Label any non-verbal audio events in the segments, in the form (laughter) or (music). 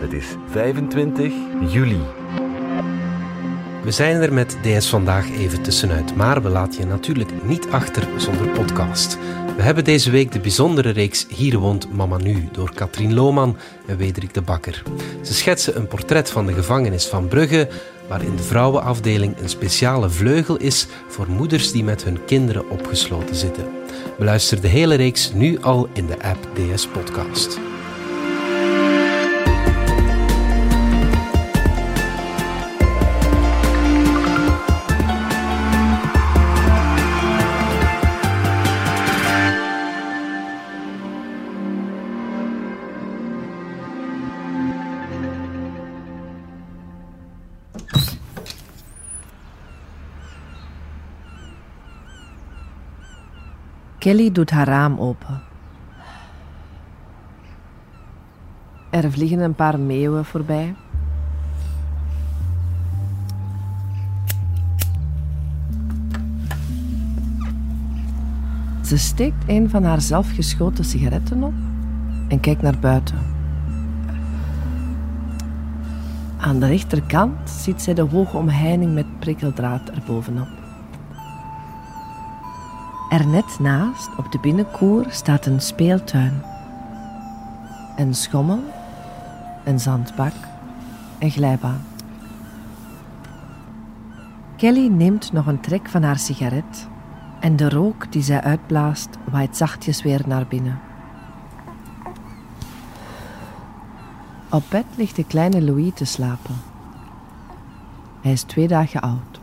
Het is 25 juli. We zijn er met DS Vandaag even tussenuit, maar we laten je natuurlijk niet achter zonder podcast. We hebben deze week de bijzondere reeks Hier woont Mama Nu door Katrien Lohman en Wederik de Bakker. Ze schetsen een portret van de gevangenis van Brugge, waarin de vrouwenafdeling een speciale vleugel is voor moeders die met hun kinderen opgesloten zitten. Beluister de hele reeks nu al in de app DS Podcast. Kelly doet haar raam open. Er vliegen een paar meeuwen voorbij. Ze steekt een van haar zelfgeschoten sigaretten op en kijkt naar buiten. Aan de rechterkant ziet zij de hoge omheining met prikkeldraad erbovenop. Er net naast, op de binnenkoer, staat een speeltuin. Een schommel, een zandbak, een glijbaan. Kelly neemt nog een trek van haar sigaret en de rook die zij uitblaast waait zachtjes weer naar binnen. Op bed ligt de kleine Louis te slapen. Hij is twee dagen oud.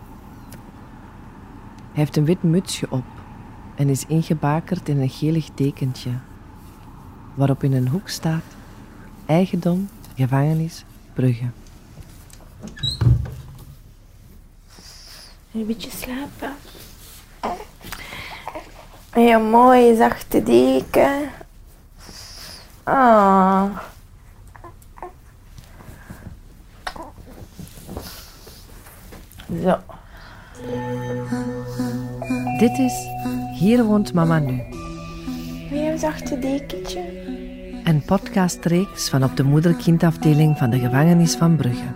Hij heeft een wit mutsje op en is ingebakerd in een gelig dekentje, waarop in een hoek staat eigendom, gevangenis, Brugge. Een beetje slapen. Ja, mooi zachte deken. Ah. Zo. Dit is Hier woont mama nu, Weer een zachte dekentje. een podcastreeks van op de moeder-kindafdeling van de gevangenis van Brugge.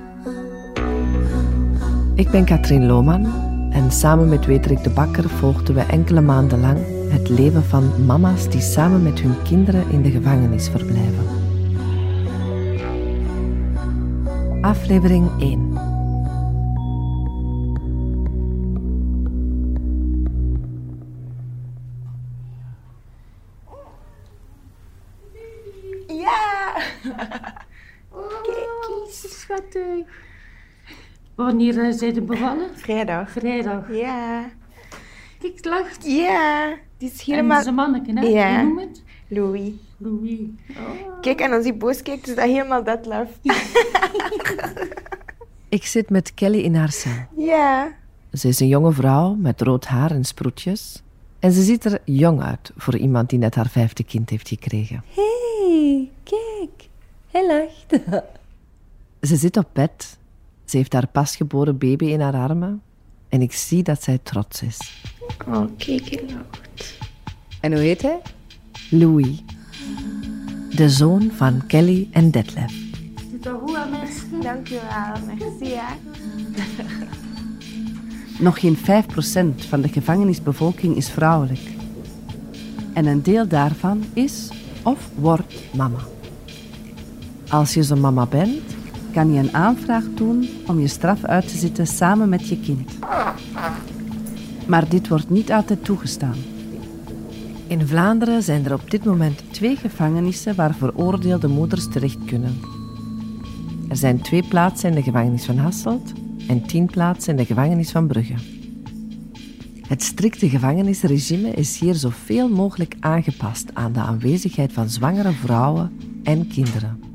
Ik ben Katrien Lohman en samen met Wederik de Bakker volgden we enkele maanden lang het leven van mama's die samen met hun kinderen in de gevangenis verblijven. Aflevering 1 Wanneer eh, zijn ze bevallen? (laughs) Vrijdag. Vrijdag. Ja. Kijk, het lacht. Ja. Die is En helemaal... dat is een manneke, hè? Ja. Hoe noem het? Louis. Louis. Oh. Kijk, en als hij boos kijkt, is dat helemaal dat love. (laughs) Ik zit met Kelly in haar cel. Ja. Ze is een jonge vrouw met rood haar en sproetjes. En ze ziet er jong uit voor iemand die net haar vijfde kind heeft gekregen. hey, kijk. Hij lacht. Ze zit op bed. Ze heeft haar pasgeboren baby in haar armen. En ik zie dat zij trots is. Oh, kijk, hij lacht. En hoe heet hij? Louis. De zoon van Kelly en Detlef. Zit dat goed aan mensen? Dankjewel. Merci, hè. Nog geen 5% van de gevangenisbevolking is vrouwelijk. En een deel daarvan is of wordt mama. Als je zo'n mama bent, kan je een aanvraag doen om je straf uit te zitten samen met je kind. Maar dit wordt niet altijd toegestaan. In Vlaanderen zijn er op dit moment twee gevangenissen waar veroordeelde moeders terecht kunnen. Er zijn twee plaatsen in de gevangenis van Hasselt en tien plaatsen in de gevangenis van Brugge. Het strikte gevangenisregime is hier zoveel mogelijk aangepast aan de aanwezigheid van zwangere vrouwen en kinderen.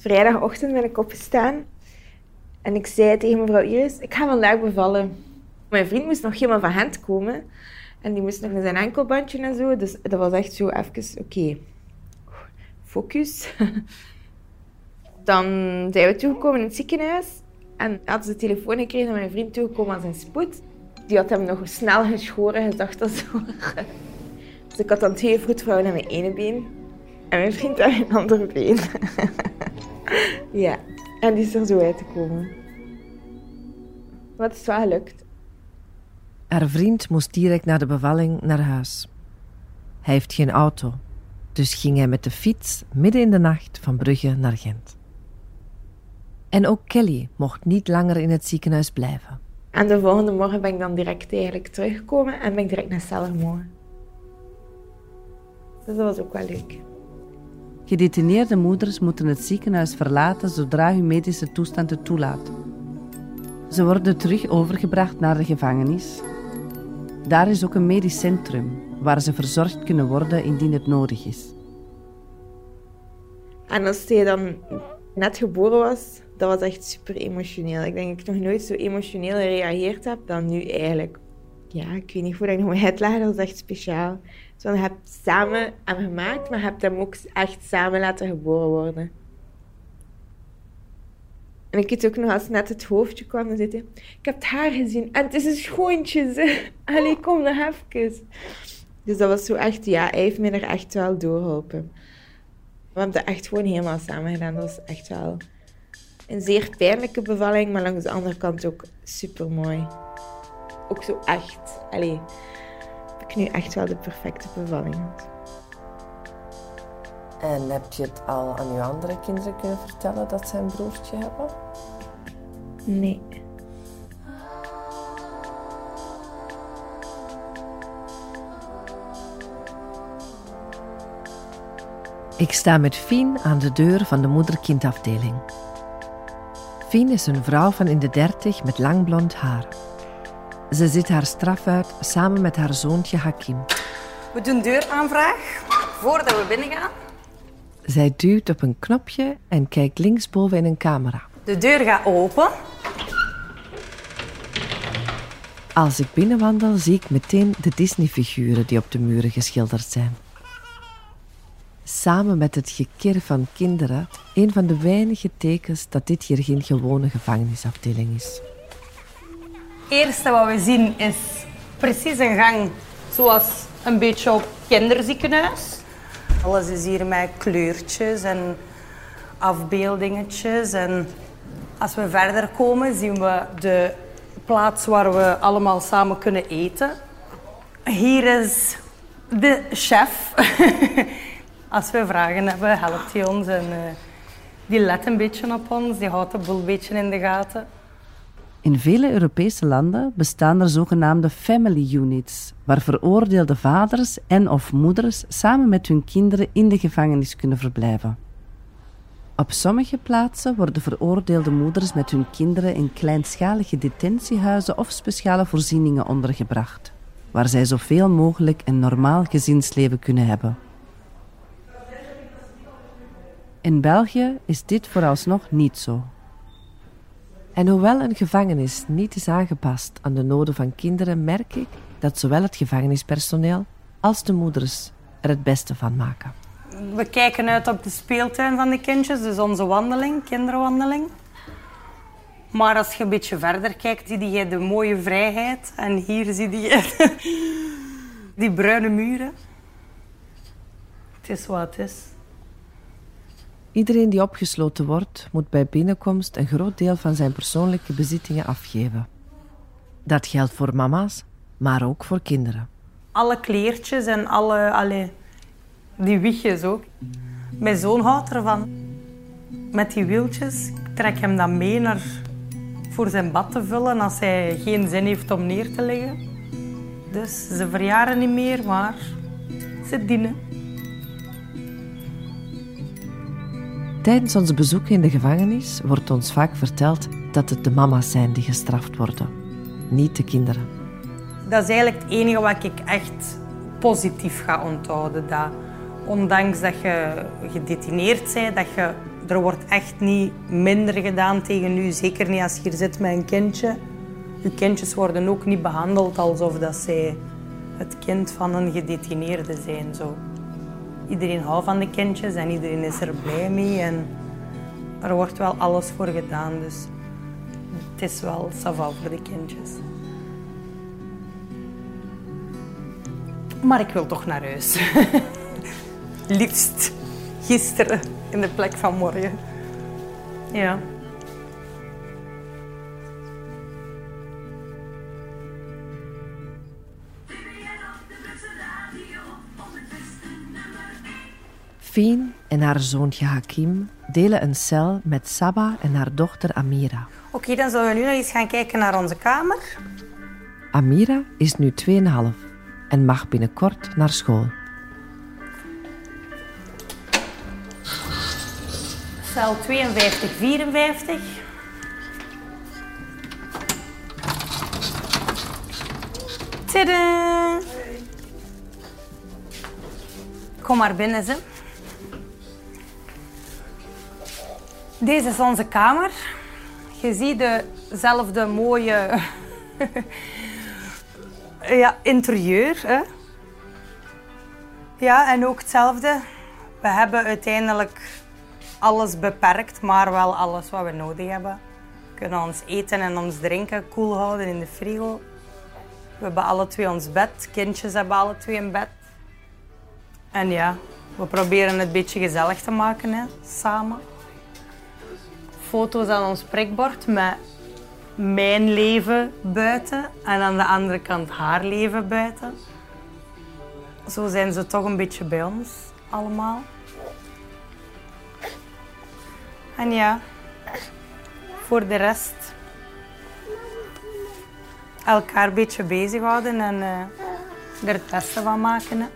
Vrijdagochtend ben ik opgestaan en ik zei tegen mevrouw Iris, ik ga vandaag bevallen. Mijn vriend moest nog helemaal van hand komen en die moest nog naar zijn enkelbandje en zo. Dus dat was echt zo even, oké, focus. (laughs) Dan zijn we toegekomen in het ziekenhuis en hadden ze de telefoon gekregen dat mijn vriend toegekomen aan zijn spoed. Die had hem nog snel geschoren, hij dacht dat zo. Dus ik had dan twee vroedvrouwen aan mijn ene been. En mijn vriend aan een andere been. (laughs) (laughs) ja, en die is er zo uit te komen. Wat is wel gelukt. Haar vriend moest direct na de bevalling naar huis. Hij heeft geen auto, dus ging hij met de fiets midden in de nacht van Brugge naar Gent. En ook Kelly mocht niet langer in het ziekenhuis blijven. En de volgende morgen ben ik dan direct eigenlijk teruggekomen en ben ik direct naar gemogen. Dus dat was ook wel leuk. Gedetineerde moeders moeten het ziekenhuis verlaten zodra hun medische toestand het toelaat. Ze worden terug overgebracht naar de gevangenis. Daar is ook een medisch centrum waar ze verzorgd kunnen worden indien het nodig is. En als hij dan net geboren was, dat was echt super emotioneel. Ik denk dat ik nog nooit zo emotioneel gereageerd heb dan nu eigenlijk. Ja, ik weet niet hoe ik nog moet uitleggen, dat is echt speciaal. Je hebt samen hem gemaakt, maar je hebt hem ook echt samen laten geboren worden. En ik weet ook nog, als net het hoofdje kwam, zei hij... Ik heb het haar gezien en het is een schoontje. (laughs) Allee, kom nog even. Dus dat was zo echt... Ja, hij heeft me er echt wel doorgeholpen. We hebben dat echt gewoon helemaal samen gedaan. Dat was echt wel een zeer pijnlijke bevalling, maar langs de andere kant ook super mooi. Ook zo echt. Allee, heb ik nu echt wel de perfecte bevalling had. En heb je het al aan je andere kinderen kunnen vertellen dat ze een broertje hebben? Nee. Ik sta met Fien aan de deur van de moeder-kindafdeling. Fien is een vrouw van in de dertig met lang blond haar. Ze zit haar straf uit samen met haar zoontje Hakim. We doen deuraanvraag voordat we binnengaan. Zij duwt op een knopje en kijkt linksboven in een camera. De deur gaat open. Als ik binnenwandel, zie ik meteen de Disney-figuren die op de muren geschilderd zijn. Samen met het gekir van kinderen, een van de weinige tekens dat dit hier geen gewone gevangenisafdeling is. Eerste wat we zien is precies een gang zoals een beetje op kinderziekenhuis. Alles is hier met kleurtjes en afbeeldingetjes. En als we verder komen, zien we de plaats waar we allemaal samen kunnen eten. Hier is de chef. (laughs) Als we vragen hebben, helpt hij ons. En, uh, die let een beetje op ons, die houdt de boel een beetje in de gaten. In vele Europese landen bestaan er zogenaamde family units, waar veroordeelde vaders en of moeders samen met hun kinderen in de gevangenis kunnen verblijven. Op sommige plaatsen worden veroordeelde moeders met hun kinderen in kleinschalige detentiehuizen of speciale voorzieningen ondergebracht, waar zij zoveel mogelijk een normaal gezinsleven kunnen hebben. In België is dit vooralsnog niet zo. En hoewel een gevangenis niet is aangepast aan de noden van kinderen, merk ik dat zowel het gevangenispersoneel als de moeders er het beste van maken. We kijken uit op de speeltuin van de kindjes, dus onze wandeling, kinderwandeling. Maar als je een beetje verder kijkt, zie je de mooie vrijheid. En hier zie je (laughs) die bruine muren. Het is wat het is. Iedereen die opgesloten wordt, moet bij binnenkomst een groot deel van zijn persoonlijke bezittingen afgeven. Dat geldt voor mama's, maar ook voor kinderen. Alle kleertjes en alle, alle die wiegjes ook. Mijn zoon houdt ervan. Met die wieltjes ik trek hem dan mee naar, voor zijn bad te vullen als hij geen zin heeft om neer te leggen. Dus ze verjaren niet meer, maar ze dienen. Tijdens onze bezoeken in de gevangenis wordt ons vaak verteld dat het de mama's zijn die gestraft worden, niet de kinderen. Dat is eigenlijk het enige wat ik echt positief ga onthouden. Dat ondanks dat je gedetineerd bent, dat je, er wordt echt niet minder gedaan tegen u. Zeker niet als je hier zit met een kindje. Je kindjes worden ook niet behandeld alsof dat zij het kind van een gedetineerde zijn. Zo iedereen houdt van de kindjes en iedereen is er blij mee. En er wordt wel alles voor gedaan, dus het is wel saval voor de kindjes. Maar ik wil toch naar huis. (laughs) Liefst. gisteren in de plek van morgen. Ja. Fien en haar zoontje Hakim delen een cel met Saba en haar dochter Amira. Oké, dan zullen we nu nog eens gaan kijken naar onze kamer. Amira is nu 2,5 en mag binnenkort naar school. Cel 52, 54. Tadaa! Kom maar binnen, ze. Deze is onze kamer. Je ziet dezelfde mooie ja, interieur. Hè? Ja, en ook hetzelfde. We hebben uiteindelijk alles beperkt, maar wel alles wat we nodig hebben. We kunnen ons eten en ons drinken koel houden in de frigo. We hebben alle twee ons bed. Kindjes hebben alle twee een bed. En ja, we proberen het een beetje gezellig te maken hè, samen. Foto's aan ons prikbord met mijn leven buiten en aan de andere kant haar leven buiten. Zo zijn ze toch een beetje bij ons allemaal. En ja, voor de rest elkaar een beetje bezighouden en eh, er het van maken.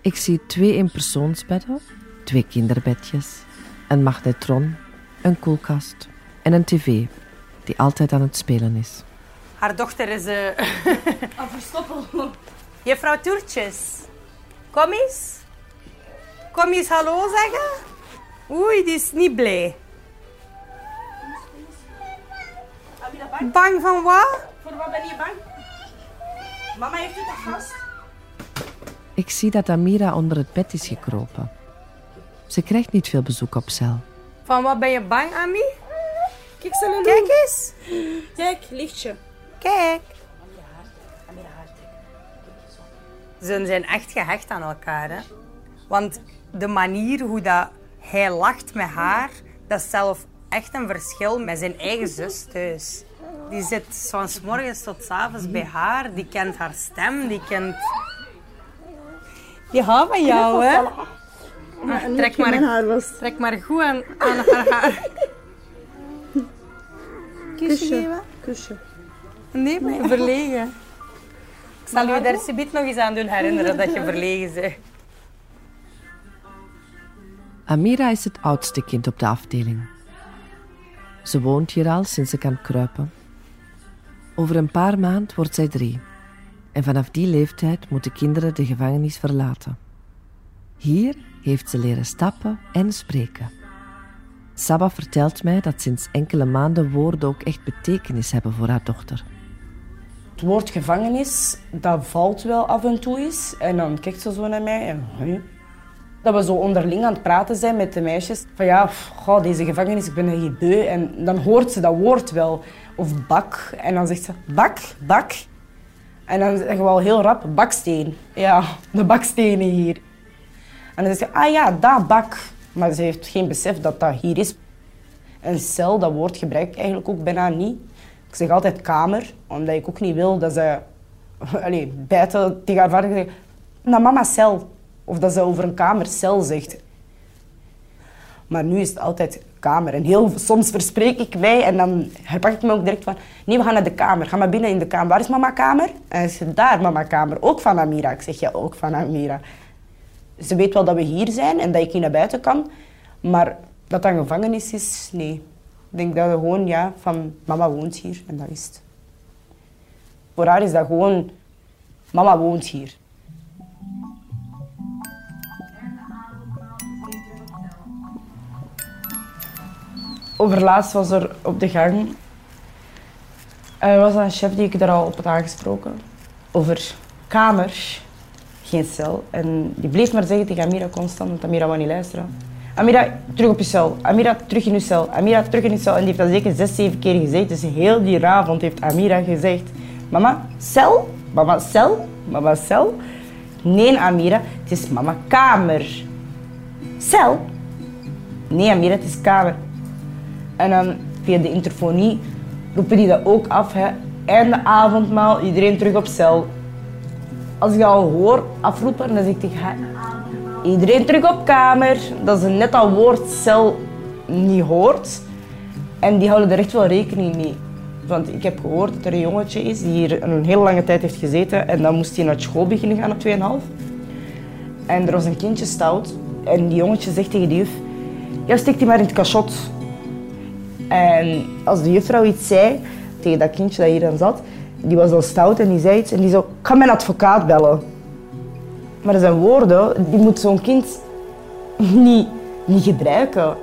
Ik zie twee eenpersoonsbedden, twee kinderbedjes, een magnetron, een koelkast en een tv die altijd aan het spelen is. Haar dochter is... eh (laughs) Aan verstoppen. Juffrouw Toertjes, kom eens. Kom eens hallo zeggen. Oei, die is niet blij. Bang van wat? Voor wat ben je bang? Mama heeft het vast. Ik zie dat Amira onder het bed is gekropen. Ze krijgt niet veel bezoek op cel. Van wat ben je bang, Ami? Kijk, Salon. Kijk eens. Kijk, lichtje. Kijk. Ze zijn echt gehecht aan elkaar. Hè? Want de manier hoe dat hij lacht met haar, dat is zelf echt een verschil met zijn eigen zus thuis. Die zit van 's morgens tot 's avonds bij haar. Die kent haar stem, die kent... Die houdt van jou, hè? Ah, trek, maar, trek maar goed aan, aan haar haar. (laughs) Kusje geven? Kusje. Nee, maar verlegen. Ik zal je daar subiet nog eens aan doen herinneren dat je verlegen bent. Amira is het oudste kind op de afdeling. Ze woont hier al sinds ze kan kruipen. Over een paar maanden wordt zij drie. En vanaf die leeftijd moeten kinderen de gevangenis verlaten. Hier heeft ze leren stappen en spreken. Saba vertelt mij dat sinds enkele maanden woorden ook echt betekenis hebben voor haar dochter. Het woord gevangenis, dat valt wel af en toe eens. En dan kijkt ze zo naar mij en... Dat we zo onderling aan het praten zijn met de meisjes. Van ja, goh, deze gevangenis, ik ben er beu. En dan hoort ze dat woord wel. Of bak. En dan zegt ze, bak, bak. En dan zeggen we al heel rap, baksteen. Ja, de bakstenen hier. En dan zegt ze, ah ja, dat bak. Maar ze heeft geen besef dat dat hier is. Een cel, dat woord gebruik ik eigenlijk ook bijna niet. Ik zeg altijd kamer, omdat ik ook niet wil dat ze (laughs) allee, bijten tegen haar vader zeggen, naar mama cel. Of dat ze over een kamer cel zegt. Maar nu is het altijd kamer. En heel soms verspreek ik mij en dan herpak ik me ook direct van... Nee, we gaan naar de kamer. Ga maar binnen in de kamer. Waar is mama kamer? En zegt, daar mama kamer. Ook van Amira. Ik zeg, ja, ook van Amira. Ze weet wel dat we hier zijn en dat ik hier naar buiten kan. Maar dat dat een gevangenis is, nee. Ik denk dat we gewoon, ja, van mama woont hier en dat is het. Voor haar is dat gewoon, mama woont hier. Overlaatst was er op de gang... Er was een chef die ik daar al op had aangesproken. Over kamer, geen cel. En die bleef maar zeggen tegen Amira constant, want Amira wou niet luisteren. Amira, terug op je cel. Amira, terug in je cel. Amira, terug in je cel. En die heeft dat zeker zes, zeven keer gezegd. Dus heel die avond heeft Amira gezegd... Mama, cel? Mama, cel? Mama, cel? Nee, Amira, het is mama kamer. Cel? Nee, Amira, het is kamer. En dan via de interfonie roepen die dat ook af. Hè. Einde avondmaal, iedereen terug op cel. Als ik al hoor afroepen, dan zeg ik tegen. Iedereen terug op kamer. Dat ze net dat woord cel niet hoort. En die houden er echt wel rekening mee. Want ik heb gehoord dat er een jongetje is die hier een hele lange tijd heeft gezeten. En dan moest hij naar school beginnen gaan op 2,5. En er was een kindje stout. En die jongetje zegt tegen de juf... Ja, steek die maar in het cachot. En als de juffrouw iets zei tegen dat kindje dat hier dan zat... Die was dan stout en die zei iets. En die zo... Ik ga mijn advocaat bellen. Maar dat zijn woorden, die moet zo'n kind (laughs) niet, niet gebruiken.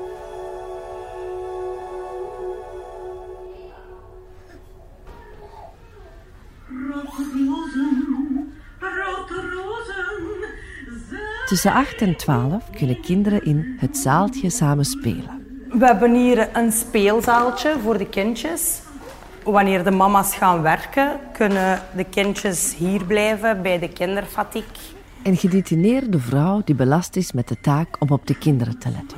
Tussen 8 en 12 kunnen kinderen in het zaaltje samen spelen. We hebben hier een speelzaaltje voor de kindjes. Wanneer de mama's gaan werken, kunnen de kindjes hier blijven bij de kinderfatiek. Een gedetineerde vrouw die belast is met de taak om op de kinderen te letten.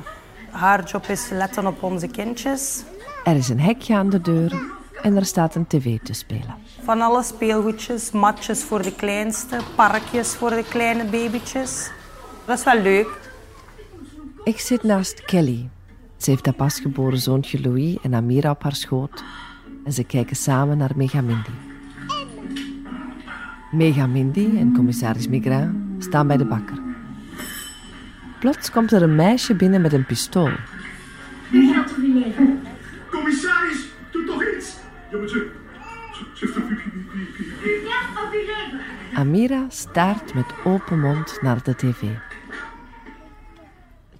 Haar job is letten op onze kindjes. Er is een hekje aan de deur en er staat een tv te spelen. Van alle speelgoedjes, matjes voor de kleinste, parkjes voor de kleine babytjes. Dat is wel leuk. Ik zit naast Kelly. Ze heeft haar pasgeboren zoontje Louis en Amira op haar schoot. En ze kijken samen naar Megamindi. Megamindi en commissaris Migrin staan bij de bakker. Plots komt er een meisje binnen met een pistool. Commissaris, doe toch iets! Ja, maar ze... Ze, heeft. Amira staart met open mond naar de tv.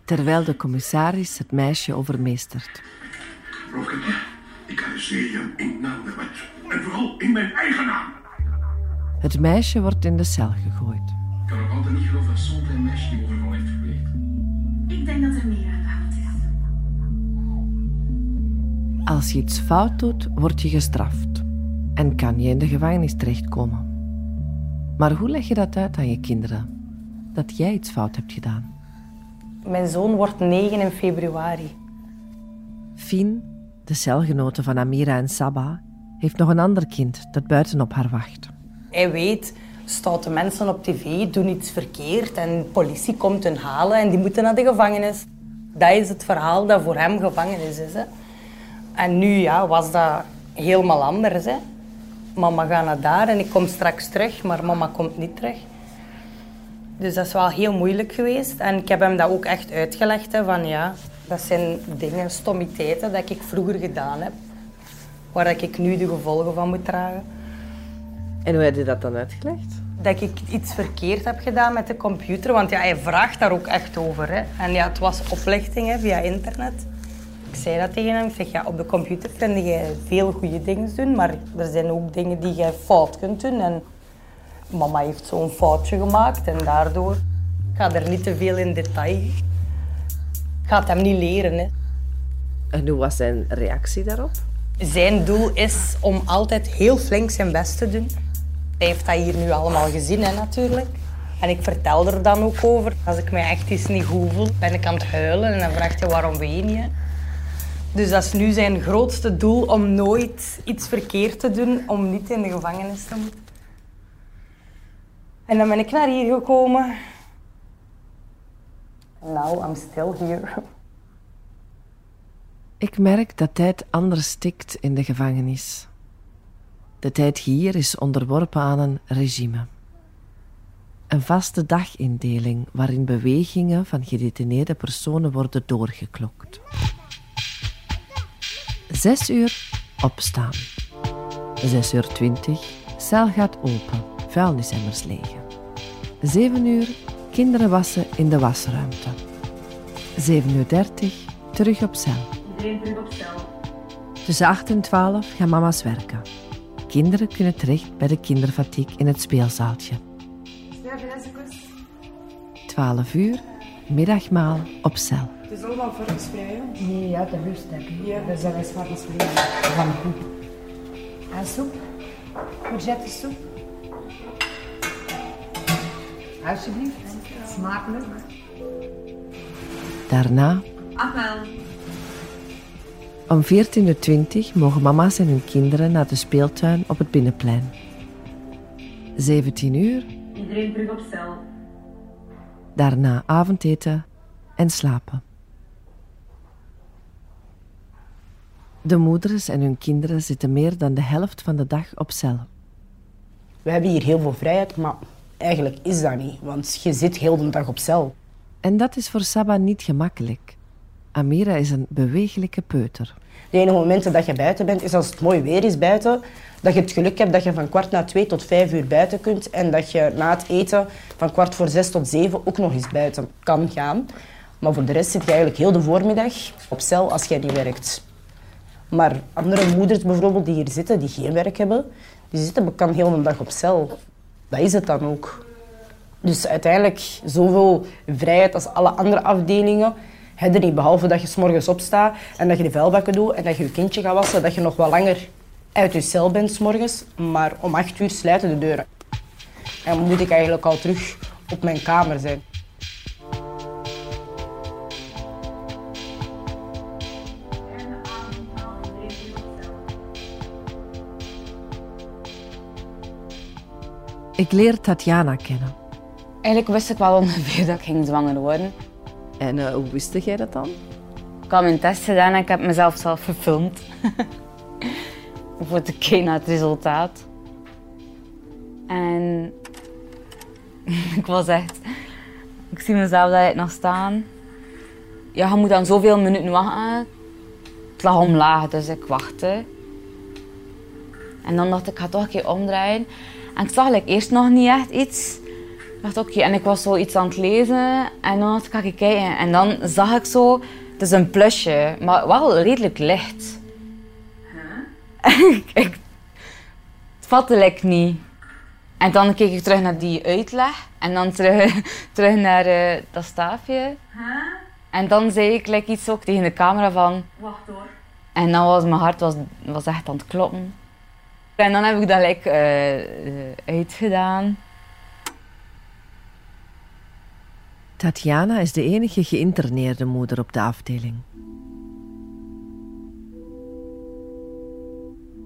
Terwijl de commissaris het meisje overmeestert. Roken, je in naam der wet. En vooral in mijn eigen naam. Het meisje wordt in de cel gegooid. Ik kan ook altijd niet geloven dat zo'n klein meisje die overval heeft gepleegd. Ik denk dat er meer aan de hand is. Als je iets fout doet, word je gestraft. En kan je in de gevangenis terechtkomen. Maar hoe leg je dat uit aan je kinderen? Dat jij iets fout hebt gedaan. Mijn zoon wordt 9 in februari. Fien, de celgenote van Amira en Saba, heeft nog een ander kind dat buiten op haar wacht. Hij weet, stoute mensen op tv doen iets verkeerd en de politie komt hen halen en die moeten naar de gevangenis. Dat is het verhaal dat voor hem gevangenis is. Hè. En nu ja, was dat helemaal anders. Hè. Mama gaat naar daar en ik kom straks terug, maar mama komt niet terug. Dus dat is wel heel moeilijk geweest. En ik heb hem dat ook echt uitgelegd. Hè, van ja, dat zijn dingen, stommiteiten dat ik vroeger gedaan heb. Waar ik nu de gevolgen van moet dragen. En hoe heb je dat dan uitgelegd? Dat ik iets verkeerd heb gedaan met de computer. Want ja, hij vraagt daar ook echt over. Hè. En ja, het was oplichting hè, via internet. Ik zei dat tegen hem. Ik zeg, ja, op de computer kun je veel goede dingen doen. Maar er zijn ook dingen die je fout kunt doen. En mama heeft zo'n foutje gemaakt. En daardoor... Ik ga er niet te veel in detail. Ik ga het hem niet leren. Hè. En hoe was zijn reactie daarop? Zijn doel is om altijd heel flink zijn best te doen. Hij heeft dat hier nu allemaal gezien, hè, natuurlijk. En ik vertel er dan ook over. Als ik mij echt iets niet goed voel, ben ik aan het huilen. En dan vraagt hij, waarom ween je? Dus dat is nu zijn grootste doel, om nooit iets verkeerd te doen, om niet in de gevangenis te moeten. En dan ben ik naar hier gekomen. Now I'm still here. Ik merk dat tijd anders stikt in de gevangenis. De tijd hier is onderworpen aan een regime. Een vaste dagindeling waarin bewegingen van gedetineerde personen worden doorgeklokt. Zes uur opstaan. Zes uur twintig, cel gaat open, vuilnisemmers legen. Zeven uur, kinderen wassen in de wasruimte. Zeven uur dertig, terug op cel. Iedereen terug op cel. Tussen 8 en 12 gaan mama's werken. Kinderen kunnen terecht bij de kinderfatiek in het speelzaaltje. 12 uur, middagmaal op cel. Het is allemaal varkensvrij? Nee, ja, de rust heb je. Ja. Dat zijn varkensvrij. Van goed. En soep? Courgette soep? Alsjeblieft. Smakelijk. Daarna, Afwel. om 14.20 uur, mogen mama's en hun kinderen naar de speeltuin op het binnenplein. 17 uur, Iedereen terug op stel. daarna avondeten en slapen. De moeders en hun kinderen zitten meer dan de helft van de dag op cel. We hebben hier heel veel vrijheid, maar eigenlijk is dat niet. Want je zit heel de dag op cel. En dat is voor Saba niet gemakkelijk. Amira is een bewegelijke peuter. De enige momenten dat je buiten bent, is als het mooi weer is buiten. Dat je het geluk hebt dat je van kwart na twee tot vijf uur buiten kunt. En dat je na het eten van kwart voor zes tot zeven ook nog eens buiten kan gaan. Maar voor de rest zit je eigenlijk heel de voormiddag op cel als jij niet werkt. Maar andere moeders bijvoorbeeld die hier zitten, die geen werk hebben, die zitten kan heel de dag op cel. Dat is het dan ook. Dus uiteindelijk zoveel vrijheid als alle andere afdelingen heb je niet. Behalve dat je 's morgens opstaat en dat je de vuilbakken doet en dat je je kindje gaat wassen, dat je nog wat langer uit je cel bent 's morgens. Maar om acht uur sluiten de deuren. En moet ik eigenlijk al terug op mijn kamer zijn. Ik leer Tatjana kennen. Eigenlijk wist ik wel ongeveer dat ik ging zwanger worden. En eh, hoe wist jij dat dan? Ik had mijn test gedaan en ik heb mezelf zelf gefilmd. (laughs) Voor te kijken naar het resultaat. En (laughs) ik was echt... Ik zie mezelf daar nog staan. Ja, je moet dan zoveel minuten wachten. Het lag omlaag, dus ik wachtte. En dan dacht ik, ik ga toch een keer omdraaien. En ik zag like, eerst nog niet echt iets. Ik dacht, oké, en ik was zo iets aan het lezen. En dan ik, ga ik kijken. En dan zag ik zo, het is een plusje, maar wel redelijk licht. (laughs) ik, het vatte like niet. En dan keek ik terug naar die uitleg. En dan terug, (laughs) terug naar eh, dat staafje. En dan zei ik like, iets ook tegen de camera van... Wacht hoor. En dan was mijn hart was, was echt aan het kloppen. En dan heb ik dat eh, uitgedaan. Tatjana is de enige geïnterneerde moeder op de afdeling.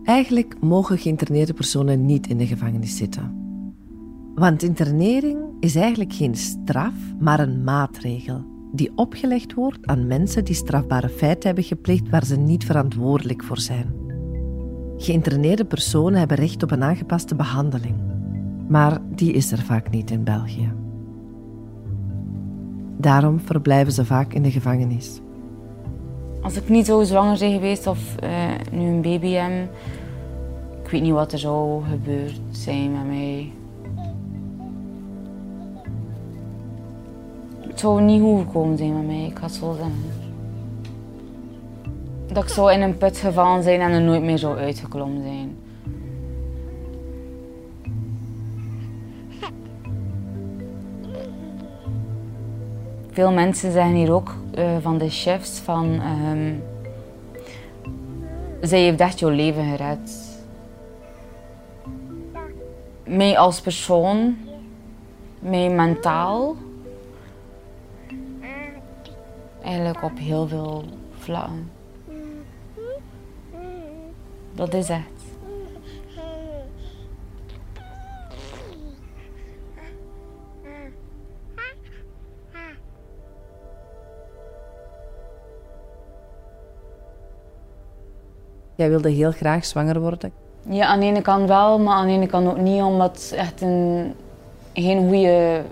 Eigenlijk mogen geïnterneerde personen niet in de gevangenis zitten. Want internering is eigenlijk geen straf, maar een maatregel die opgelegd wordt aan mensen die strafbare feiten hebben gepleegd waar ze niet verantwoordelijk voor zijn. Geïnterneerde personen hebben recht op een aangepaste behandeling, maar die is er vaak niet in België. Daarom verblijven ze vaak in de gevangenis. Als ik niet zo zwanger zijn geweest of eh, nu een baby heb, ik weet niet wat er zou gebeurd zijn met mij. Het zou niet goed gekomen zijn met mij, ik het zo zeggen. Dat ik zou in een put gevallen zijn en er nooit meer zou uitgeklommen zijn. Veel mensen zeggen hier ook eh, van de chefs van... ehm, zij heeft echt jouw leven gered. Mij als persoon, mij mentaal. Eigenlijk op heel veel vlakken. Dat is echt. Jij wilde heel graag zwanger worden. Ja, aan de ene kant wel, maar aan de ene kant ook niet, omdat het echt een geen goede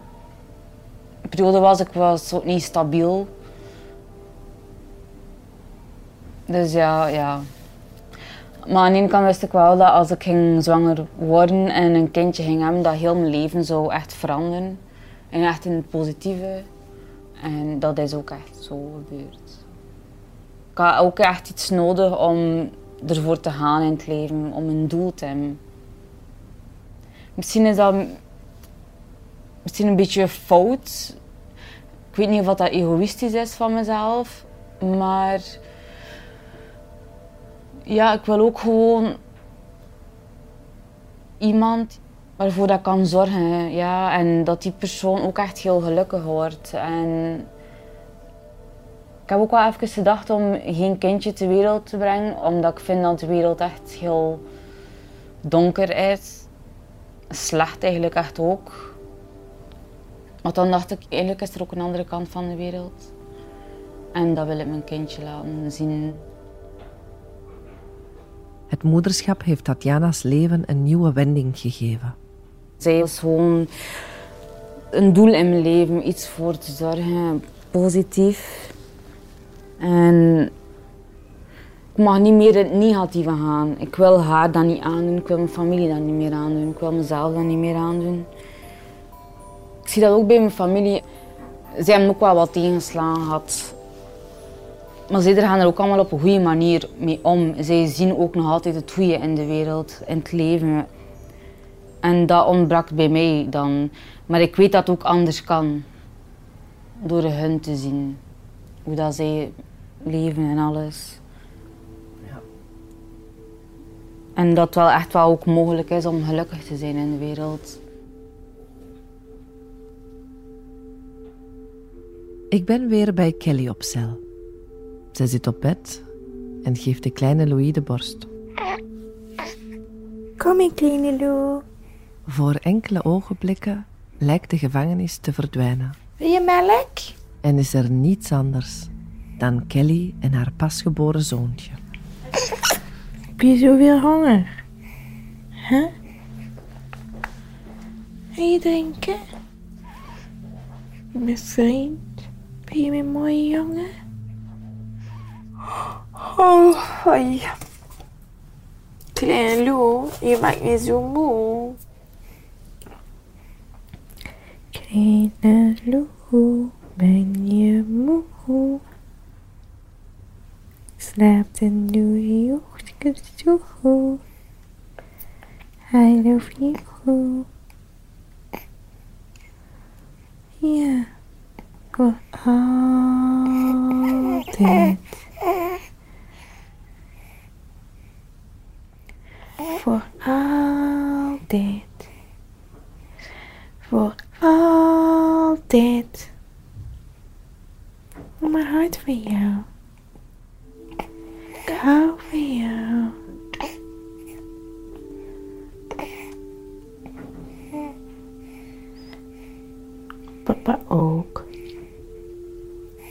periode was. Ik was ook niet stabiel. Dus ja, ja. Maar aan de kant wist ik wel dat als ik ging zwanger worden en een kindje ging hebben, dat heel mijn leven zou echt veranderen. En echt in het positieve. En dat is ook echt zo gebeurd. Ik had ook echt iets nodig om ervoor te gaan in het leven, om een doel te hebben. Misschien is dat misschien een beetje fout. Ik weet niet of dat egoïstisch is van mezelf, maar ja, ik wil ook gewoon iemand waarvoor dat kan zorgen. Ja, en dat die persoon ook echt heel gelukkig wordt. En ik heb ook wel even gedacht om geen kindje ter wereld te brengen, omdat ik vind dat de wereld echt heel donker is. Slecht eigenlijk echt ook. Maar dan dacht ik, eigenlijk is er ook een andere kant van de wereld. En dat wil ik mijn kindje laten zien. Het moederschap heeft Tatjana's leven een nieuwe wending gegeven. Zij is gewoon een doel in mijn leven, iets voor te zorgen, positief. En ik mag niet meer in het negatieve gaan. Ik wil haar dat niet aandoen, ik wil mijn familie dat niet meer aandoen, ik wil mezelf dat niet meer aandoen. Ik zie dat ook bij mijn familie. Ze hebben ook wel wat tegenslagen gehad. Maar zij gaan er ook allemaal op een goede manier mee om. Zij zien ook nog altijd het goede in de wereld, in het leven. En dat ontbrak bij mij dan. Maar ik weet dat het ook anders kan. Door hun te zien. Hoe dat zij leven en alles. Ja. En dat het wel echt wel ook mogelijk is om gelukkig te zijn in de wereld. Ik ben weer bij Kelly op cel. Zij zit op bed en geeft de kleine Louis de borst. Kom in, kleine Lou. Voor enkele ogenblikken lijkt de gevangenis te verdwijnen. Wil je melk? En is er niets anders dan Kelly en haar pasgeboren zoontje. Heb je zoveel honger? Huh? Wil je drinken? Mijn vriend, ben je mijn mooie jongen? Oh, hoi. Kleine Lou, je maakt me zo moe. Kleine Lou, ben je moe? Slaapt en doe je ochtend zo goed. I love you. Ja, voor altijd. Voor altijd. Voor altijd. Mijn hart van jou. Ik hou van jou. Papa ook.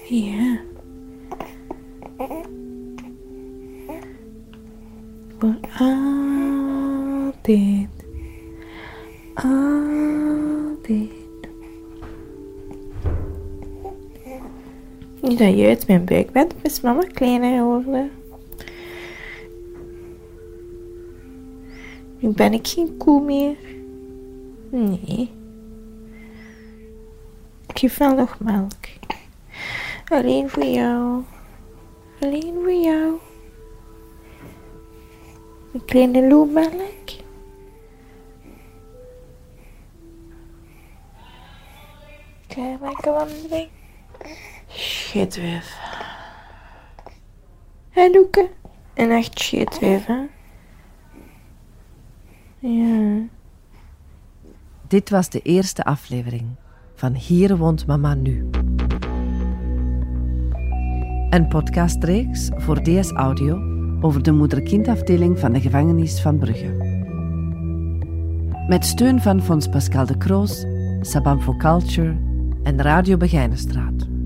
Ja. Voor altijd. Altijd. Nu dat je uit mijn buik bent, is mama kleiner geworden. Nu ben ik geen koe meer. Nee. Ik geef wel nog melk. Alleen voor jou. Alleen voor jou. Een kleine loemelk. Wandeling. Schitwijf. Hé Loeke. Een echt schitwijf, hè? Ja. Dit was de eerste aflevering van Hier woont mama nu. Een podcastreeks voor DS Audio over de moeder-kindafdeling van de gevangenis van Brugge. Met steun van Fonds Pascal de Kroos, Sabam for Culture en Radio Begijnenstraat.